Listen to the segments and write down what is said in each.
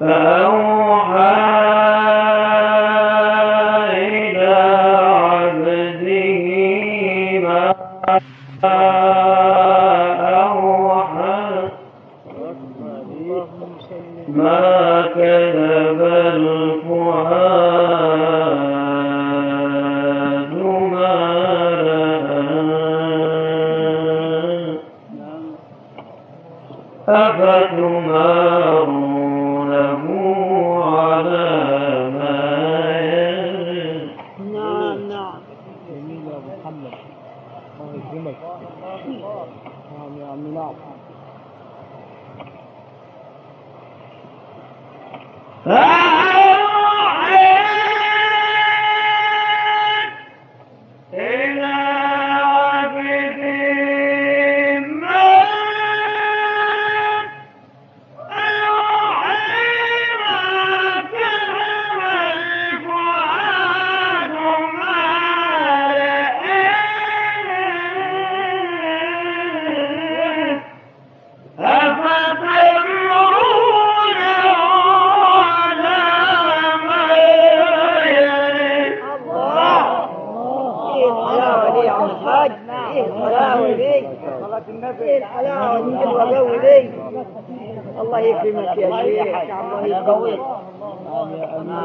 فأوحى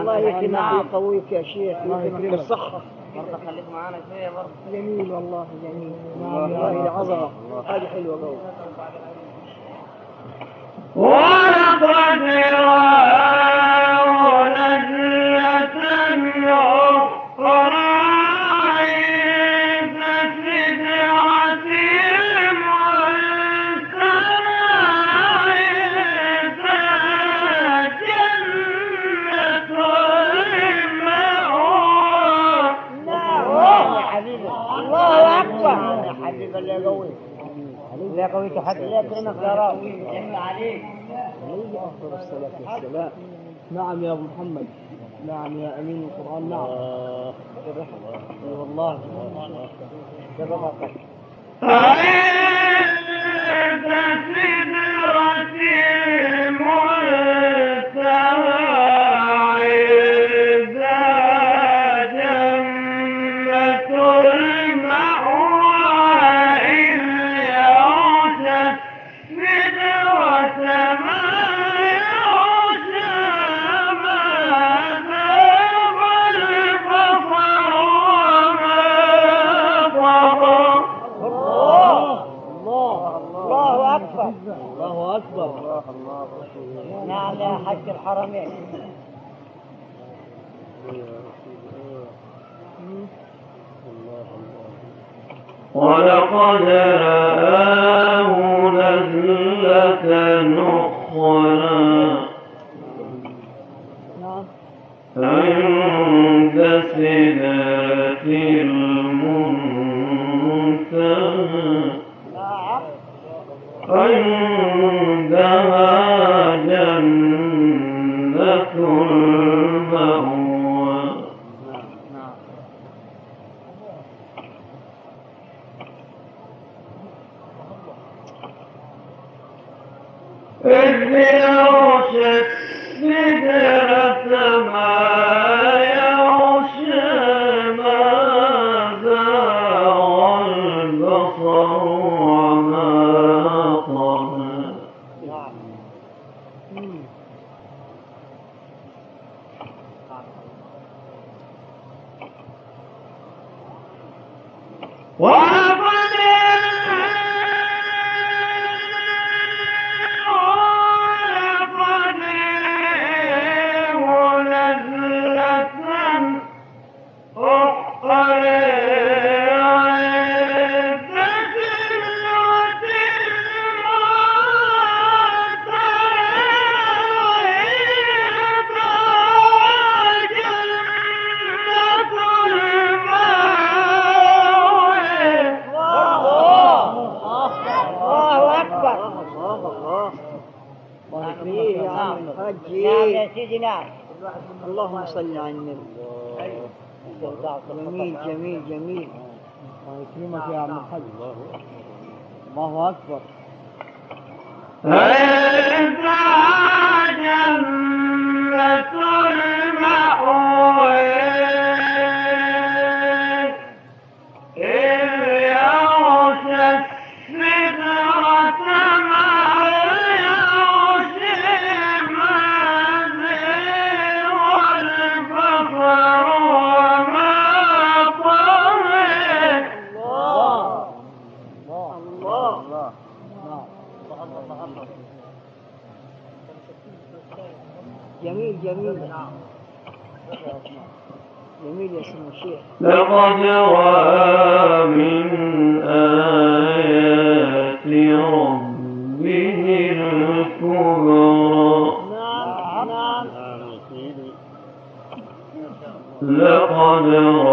الله يكرمك. ويقويك يا شيخ ويكرمك الصحة برضه خليك معانا شوية برضه. جميل والله جميل. نعم والله عظمة. حاجة حلوة قوي. ولقد الله يقويك حد الله يكرمك يا رب أفضل الصلاة والسلام. نعم يا أبو محمد. نعم يا أمين القرآن. نعم. اي والله. عند حج الحرمين ولقد نعم اللهم صل على النبي. جميل جميل جميل. الله يكرمك يا عم الحاج الله اكبر عندها جنة لقد رأى من آيات ربه الكبرى. لقد رأى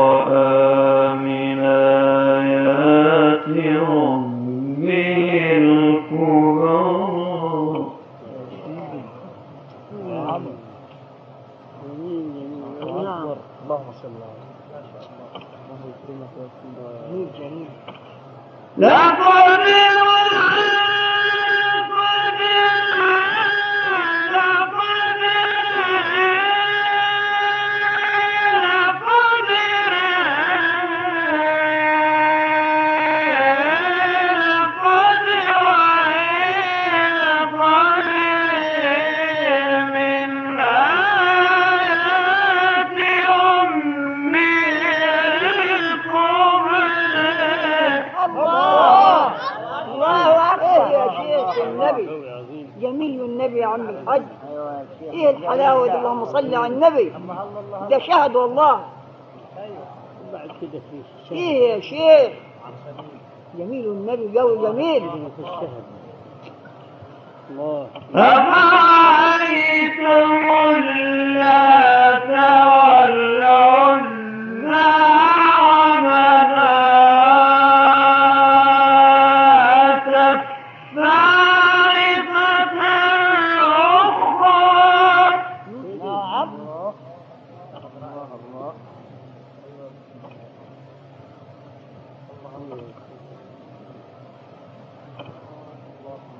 ده شهد والله. أيوه بعد كده في فيه يا شيخ. جميل النبي جو جميل في الشهد الله أفرأيتم اللات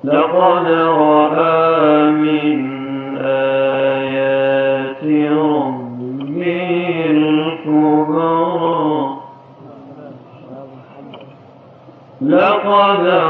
لقد رأى من آيات ربه الكبرى. لقد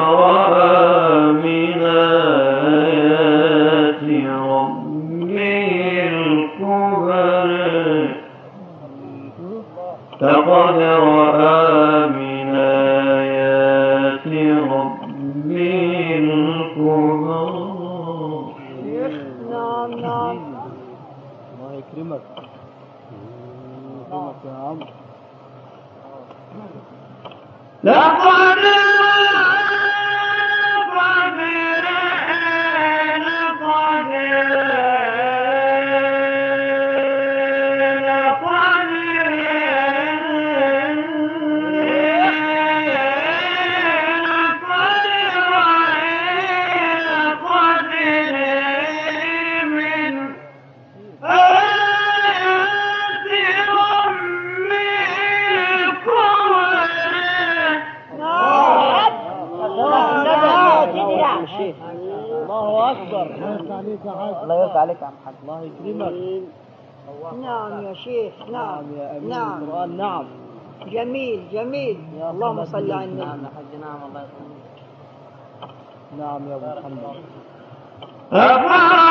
يا ابو محمد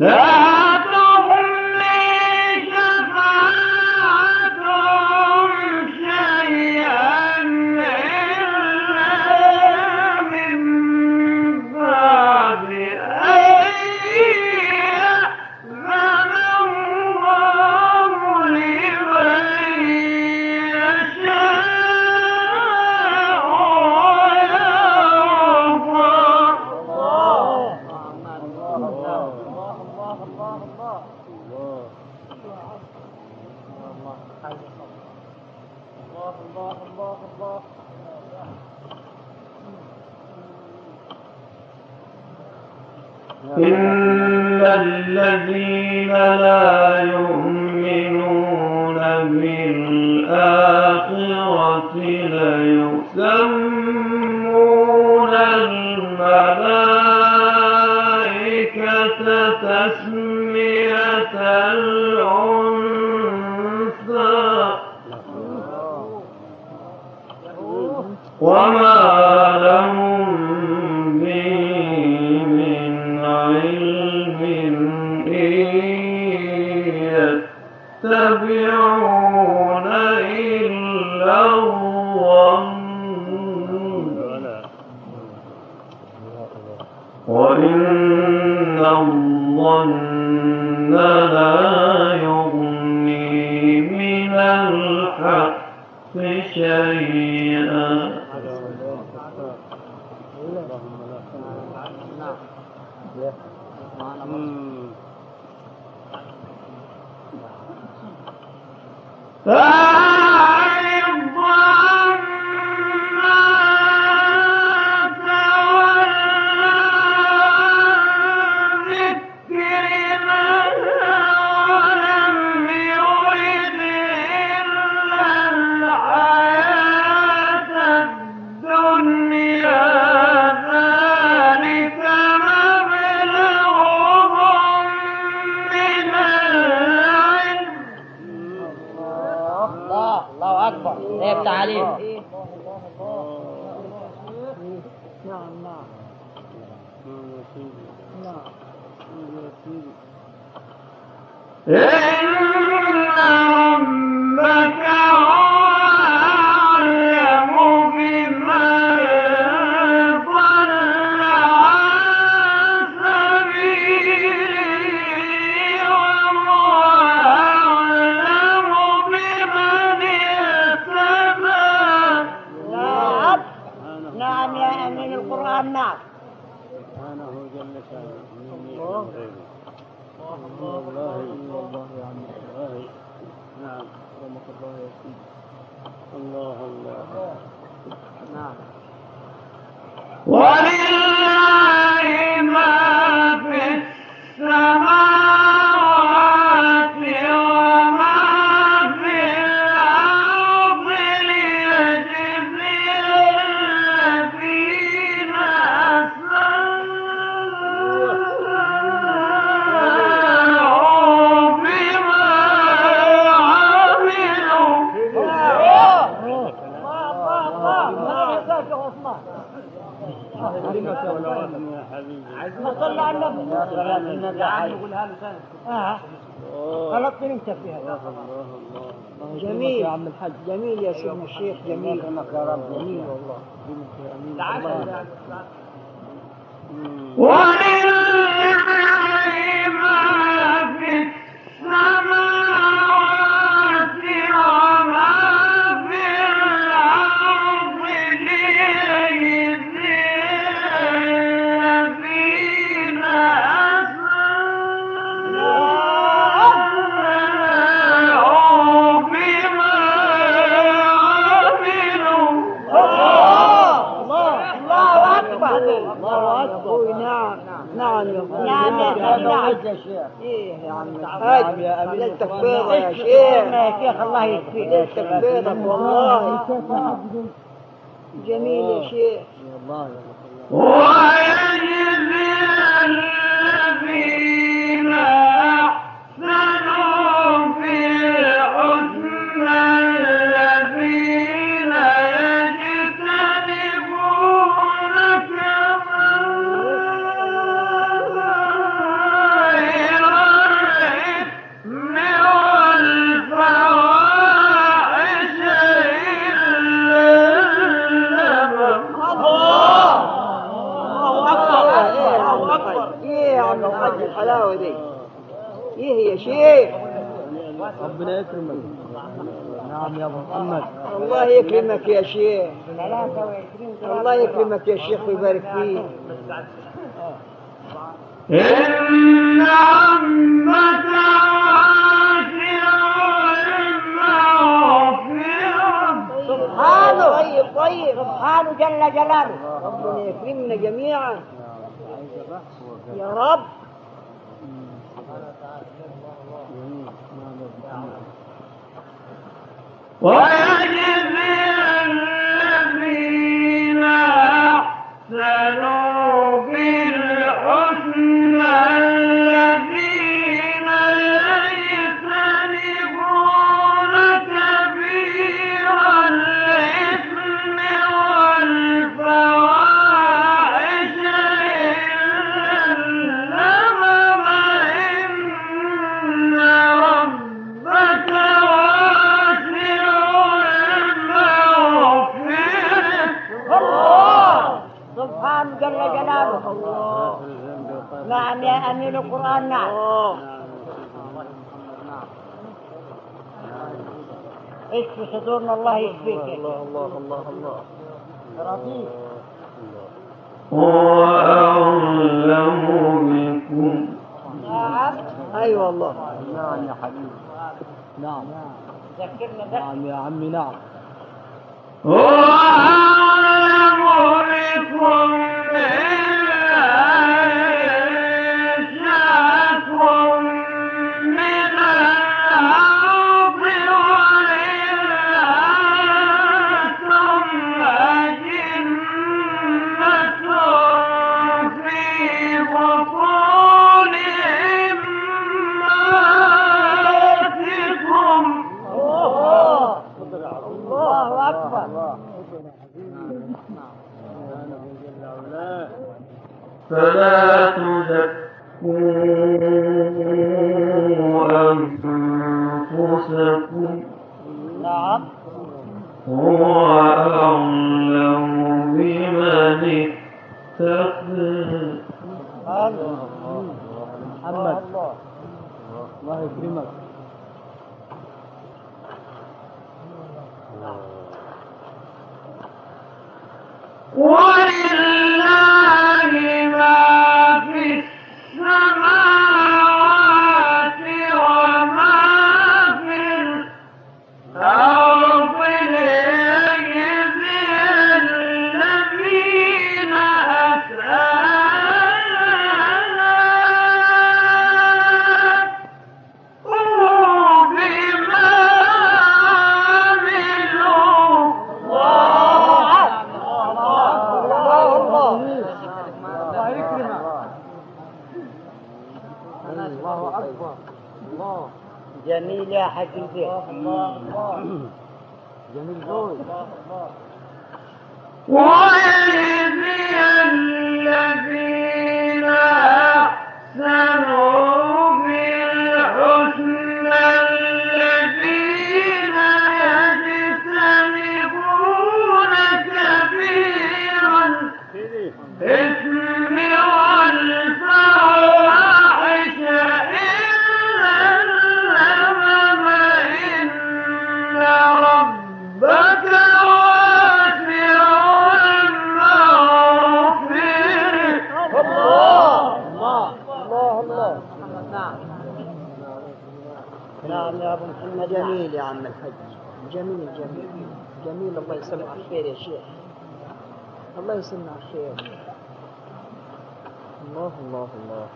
لا وإن الظن لا يغني من الحق شيئا الله جميل يا عم الحاج جميل يا سيدنا الشيخ جميل. يا رب جميل والله. ولله نعم. يا شيخ. إيه يا عم نعم الحاج يا أمين ليلتك القرآن. بيضة يا يا شيخ. شيخ. الله يكفيك. ليلتك بيضة والله جميل يا شيخ. والله شيخ ربنا يكرمك. نعم يا ابو محمد. الله يكرمك يا شيخ. الله يكرمك يا شيخ ويبارك فيك. إن عمك سبحانه. طيب طيب. سبحانه جل جلاله. ربنا يكرمنا جميعا. يا رب. ويجزي أمين القرآن. نعم. اشفي صدورنا الله يشفيك. يا الله الله الله الله رضيت هو أعلم بكم. نعم. اي والله نعم يا حبيبي. نعم. ذكرنا ذكر نعم يا عمي نعم. هو هو أعلم بمن اتقى. محمد. الله يكرمك. محمد. جميل يا عم الحج جميل جميل. جميل. الله يسلمك على الخير يا شيخ. الله يسلمك على الخير. الله الله الله.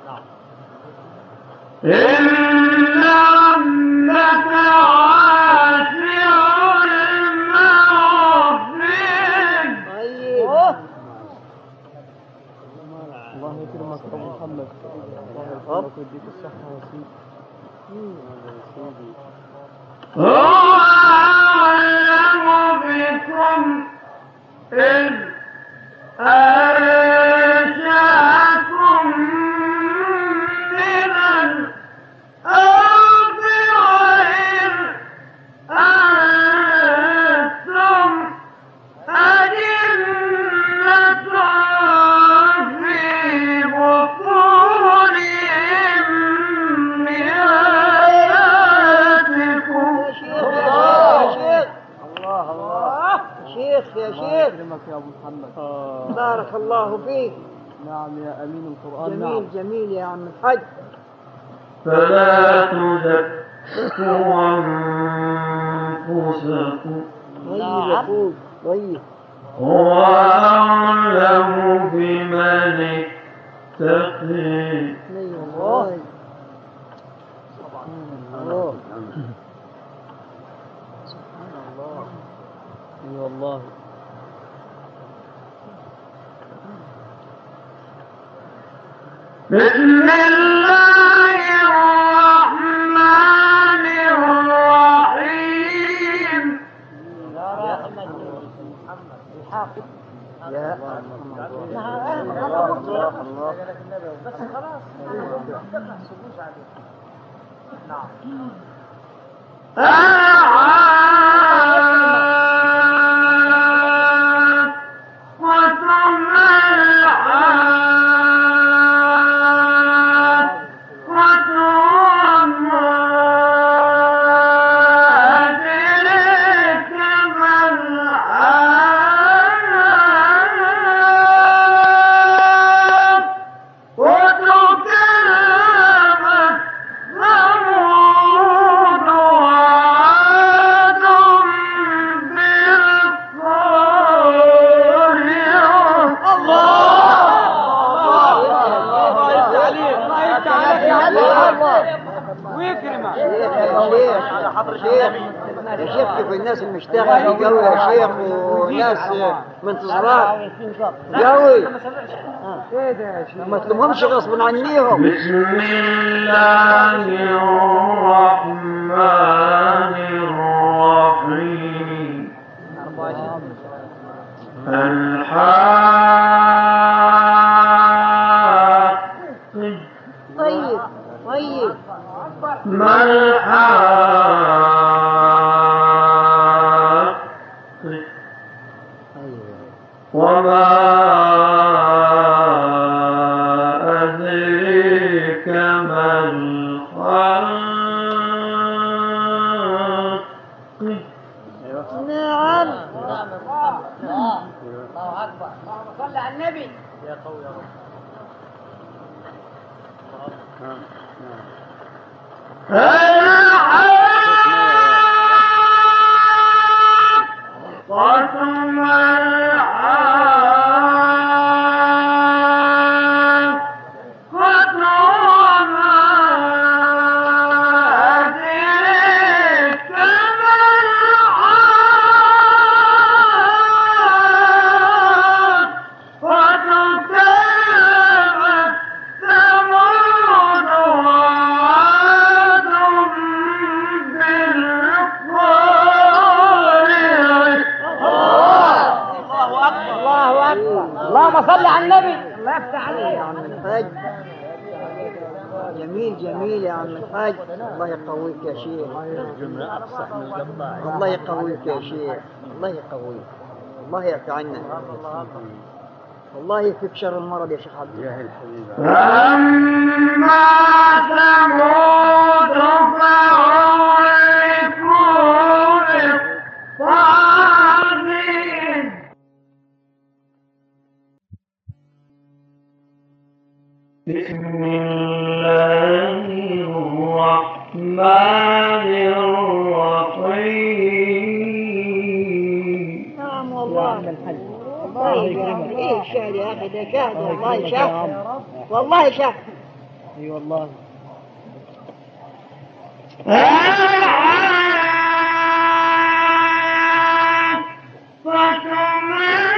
إن ربك واسع المغفرة طيب الله يكرمك أبو محمد. الله يكرمك ويديك الصحة يا سيدي هو أعلم بكم إذ يا ابو محمد بارك الله فيك. نعم يا أمين القرآن. جميل نعم. جميل يا عم الحج فلا تزكوا أنفسكم. طيب أخوي طيب. هو أعلم بمن اتقي سبحان الله. سبحان الله. اي والله بسم الله الرحمن الرحيم. يا أحمد. محمد الحافظ يا وتكلمت المشتاقة قوي يا شيخ وناس منتظرات قوي ما تلومهمش غصب عنيهم. بسم الله الرحمن الرحيم. الحاقد الحاج. الله يقويك يا شيخ. الله يقويك يا شيخ. الله يقويك. الله يعفي عنك والله يكفيك شر المرض يا شيخ عبد الحبيب فأما ثمود فأهلكوا ده شهر والله شهر والله شهر أي والله. فتكلم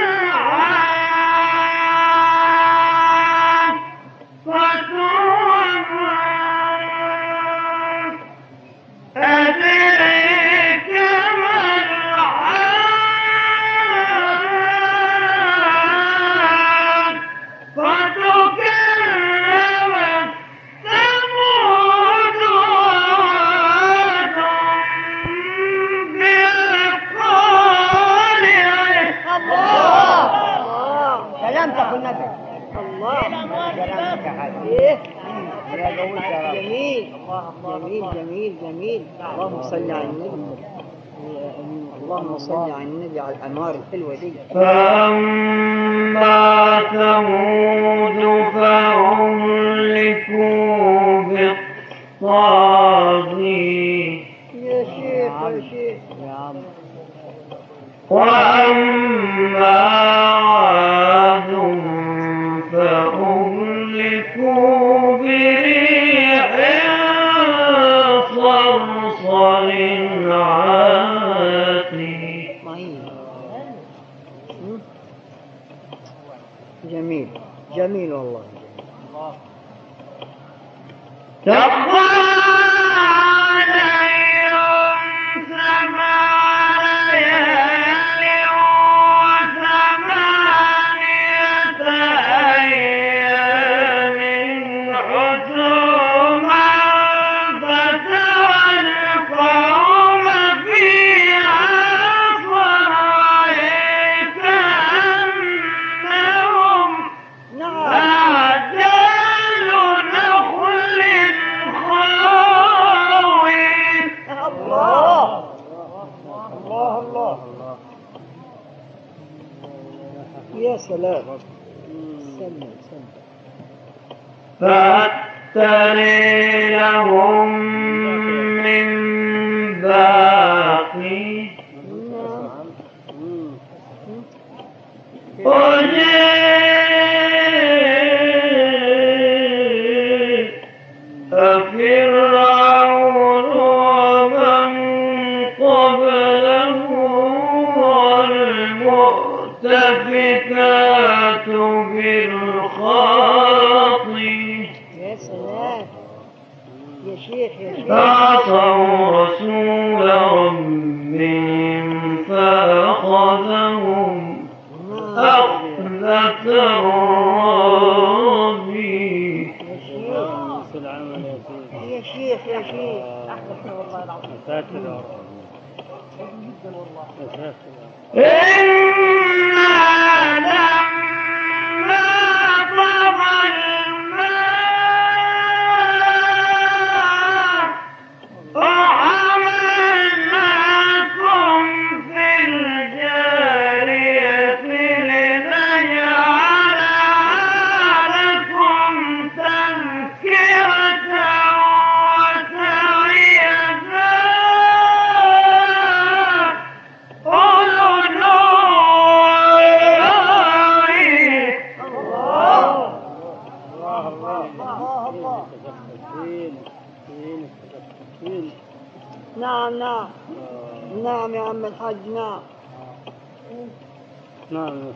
إيه جميل جميل جميل جميل اللهم صل على النبي اللهم صل على النبي على الانوار الحلوه دي فأما ثمود فأهلكوا بالطاغين يا شيخ يا شيخ يا عم فأتري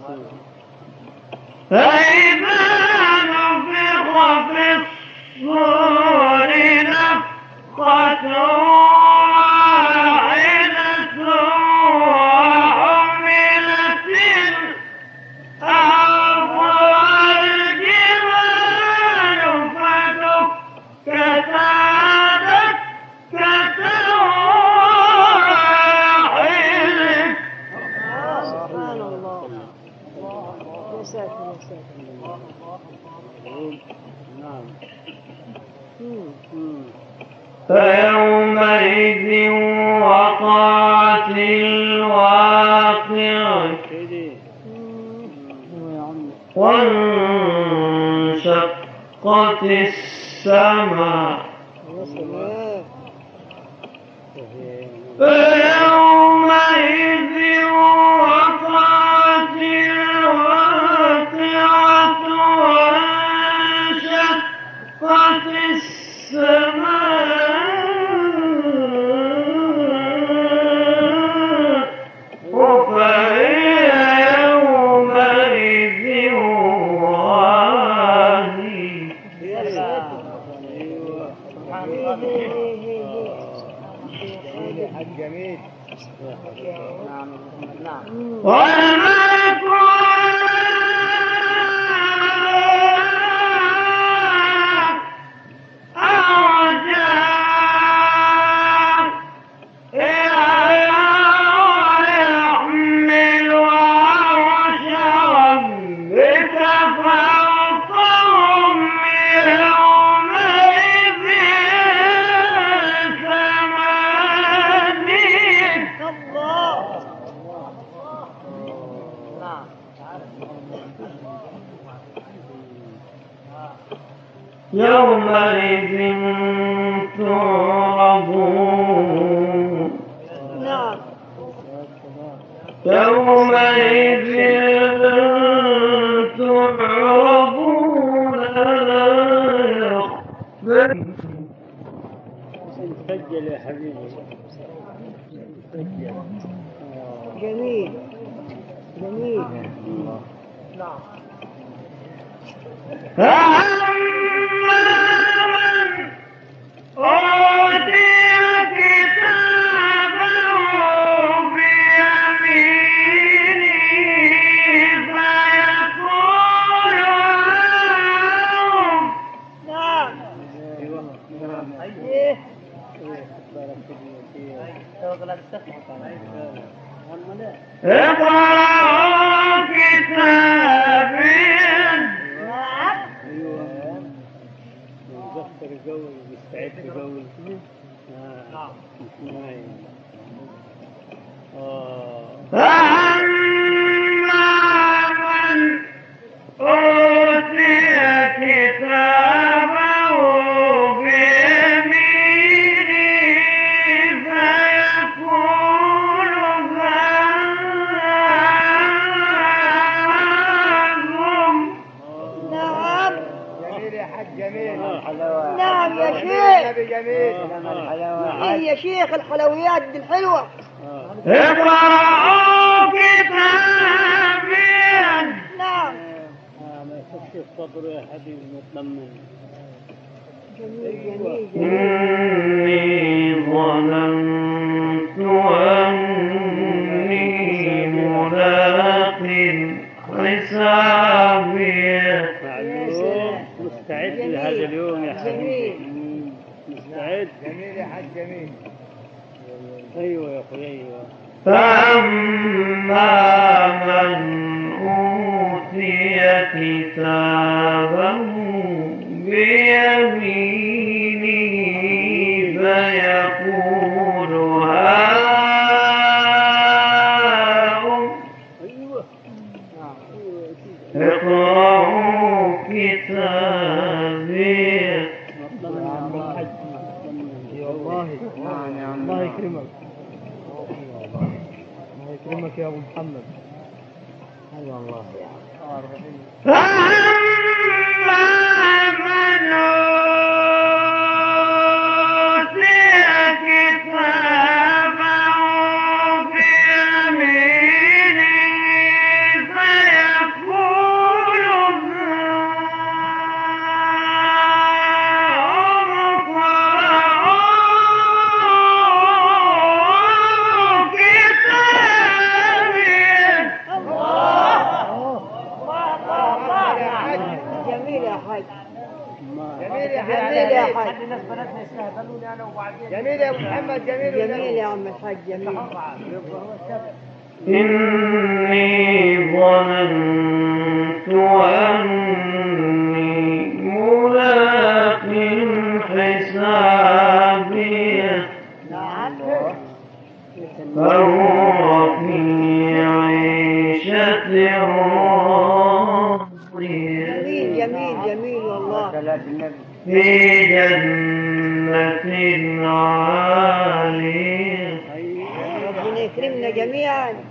سيدي فإذا نفخ في الصور نفخة this مزخر قوي مستعد قوي نعم آه يا شيخ الحلويات دي الحلوة اقرأوا كتابي نعم آه، ما يخش الصدر يا حبيبي مطمن إني ظننت أني ملاق حسابي والله الله يكرمك الله يكرمك يا ابو محمد فأما من أوتي محمد جميل جميل يا عم الحاج جميل. إني ظننت أني ملاق حسابي. فهو في عيشة راضية. جميل جميل جميل والله. في جنة يكرمنا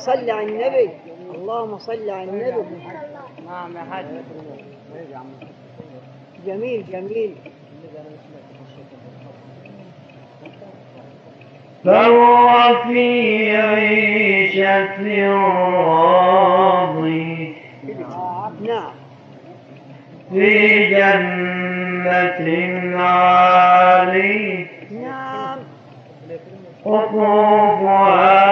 صل على النبي. اللهم صل على النبي. نعم يا حاج جميل جميل. فهو في عيشة راضية نعم. في جنة عالية نعم. قطوفها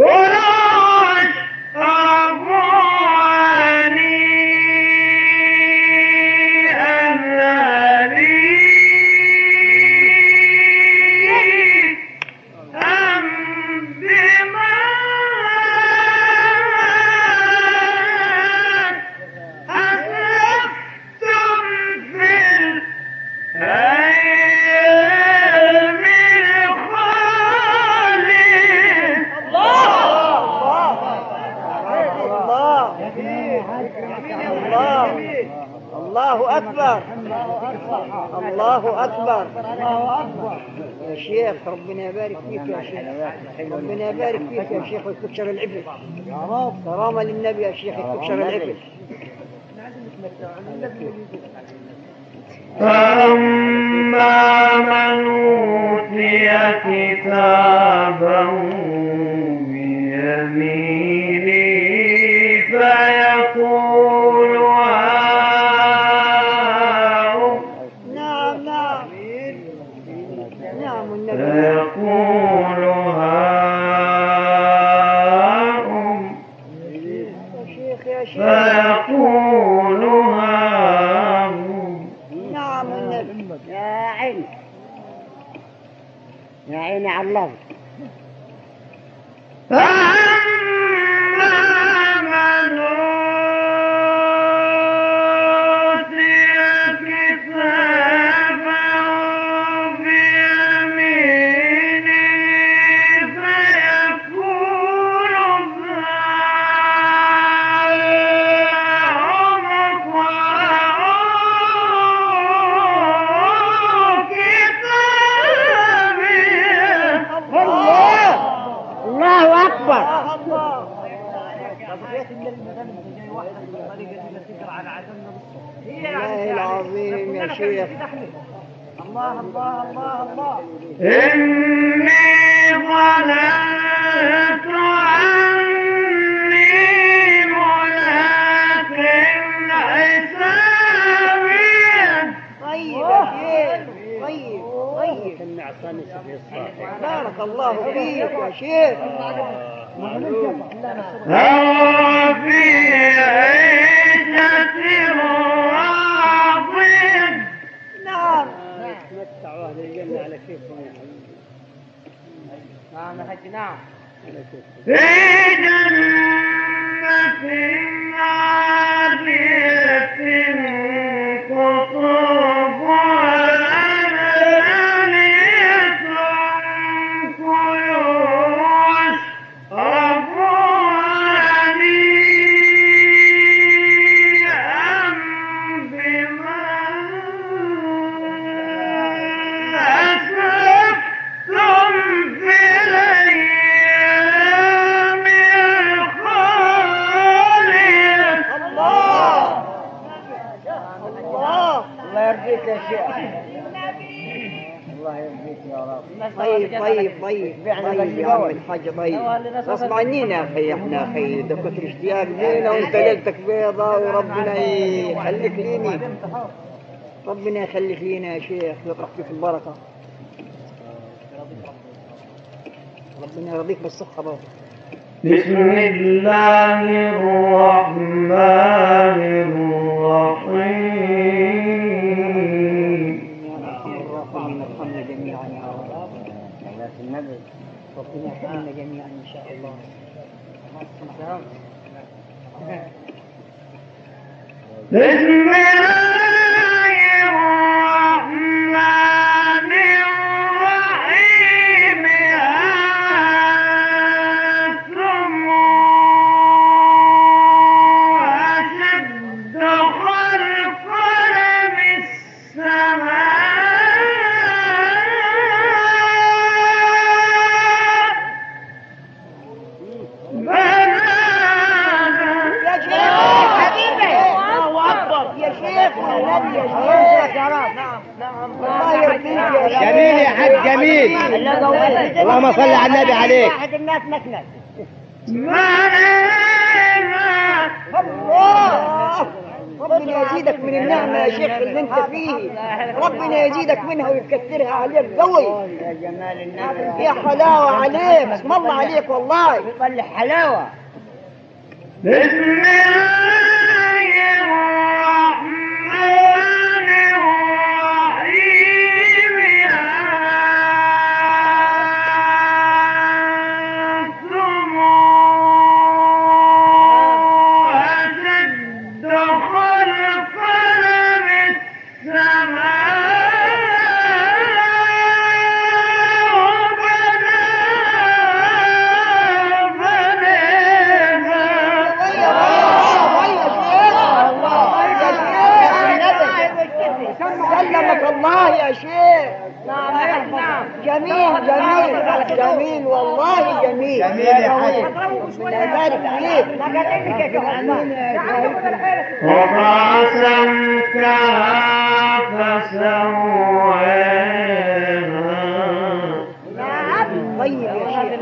What up? ربنا يبارك فيك يا شيخ. ربنا يبارك فيك يا شيخ ويكتب شر العبد كرامة للنبي يا شيخ يكتب شر العبد فأما من أوتي كتابه الله الله الله الله إني ظننت أني ملاق حسابي طيب طيب طيب. بارك الله فيك يا شيخ. هو في الجنه على كيفهم يا حبيبي نعم يا حاج نعم في جنة عالية الله يرضيك يا رب طيب طيب طيب طيب يا عم الحاج طيب. غصب عنينا يا أخي إحنا أخي ده كتر اشتياق لينا وانت ليلتك بيضة وربنا يخليك ليني ربنا يخليك لينا يا شيخ ويطرح فيك البركة. ربنا يرضيك بالصحة برضه. بسم الله الرحمن الرحيم. ربنا يرحمنا جميعا إن شاء الله. بسم الله. جميل. اللهم صل على النبي عليك. واحد الناس مكنس الله. ربنا يزيدك من النعمة يا شيخ اللي انت فيه. ربنا يزيدك منها ويكثرها عليك قوي. يا جمال النبي يا حلاوة عليك. اسم الله عليك والله. يطلع حلاوة. بسم الله جميل جميل والله جميل. جميل يا حاج. سمكها طيب يا شيخ.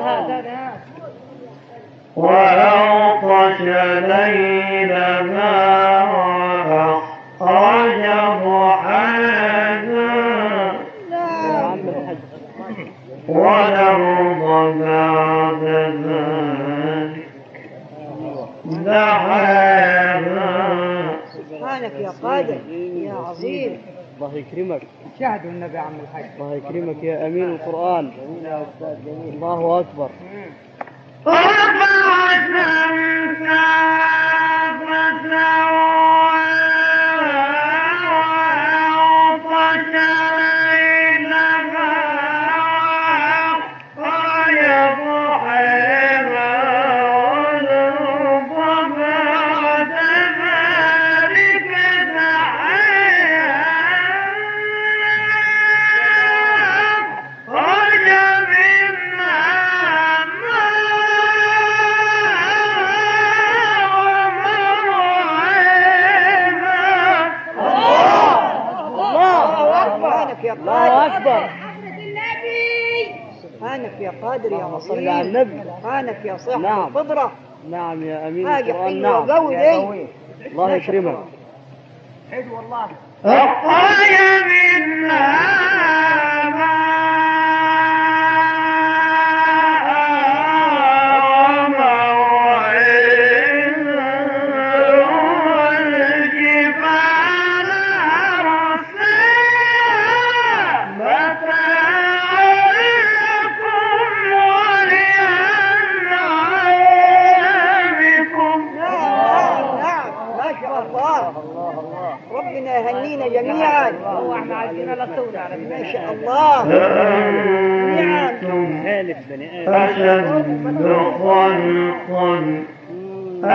الله يكرمك. شاهدوا النبي عم الحاج الله يكرمك يا أمين القرآن. الله أكبر. قادر يا اللهم صل عظيم على النبي. سبحانك يا صاحب نعم. القدرة. نعم يا حاجة القرآن. حلوة نعم. وقوي دي الله يكرمك. أخرج منها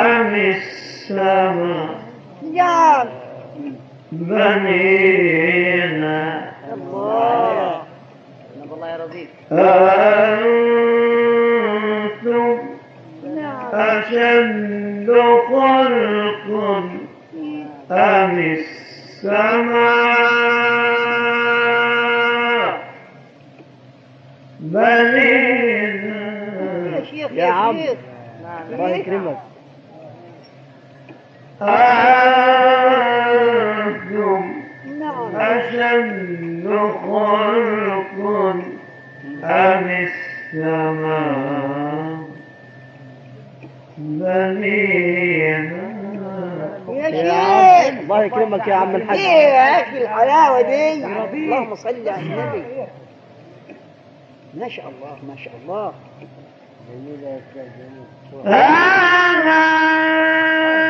عن السماء جعل بنينا الله الله يرضيك أنتم أشد خلق أم السماء بنينا يا عم الله يكرمك أنتم نعم. أشد خلق أم السماء بنيها الله يكرمك يا عم الحاج. إيه يا أخي الحلاوة دي. اللهم صل على النبي. ما شاء الله ما شاء الله. أأنتم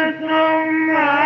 أنتم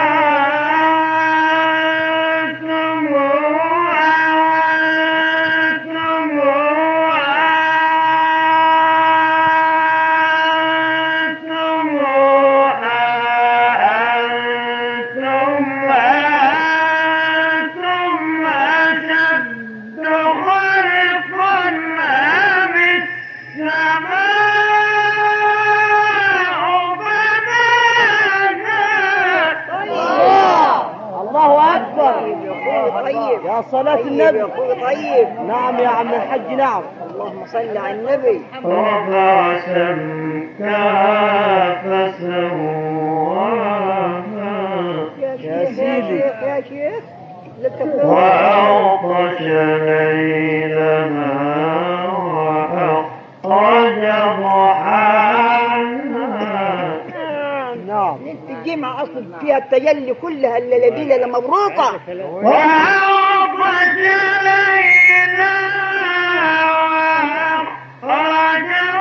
طيب. يا صلاة طيب النبي. طيب. نعم يا عم الحج نعم. اللهم صل على النبي. رفع سمكها فسواها يا سيدي. شيخ يا شيخ لك وأغطش ليلها وأخرج ضحاها الجمعة أصل فيها التجلي كلها الليلة وأغطش ليلها وأخرج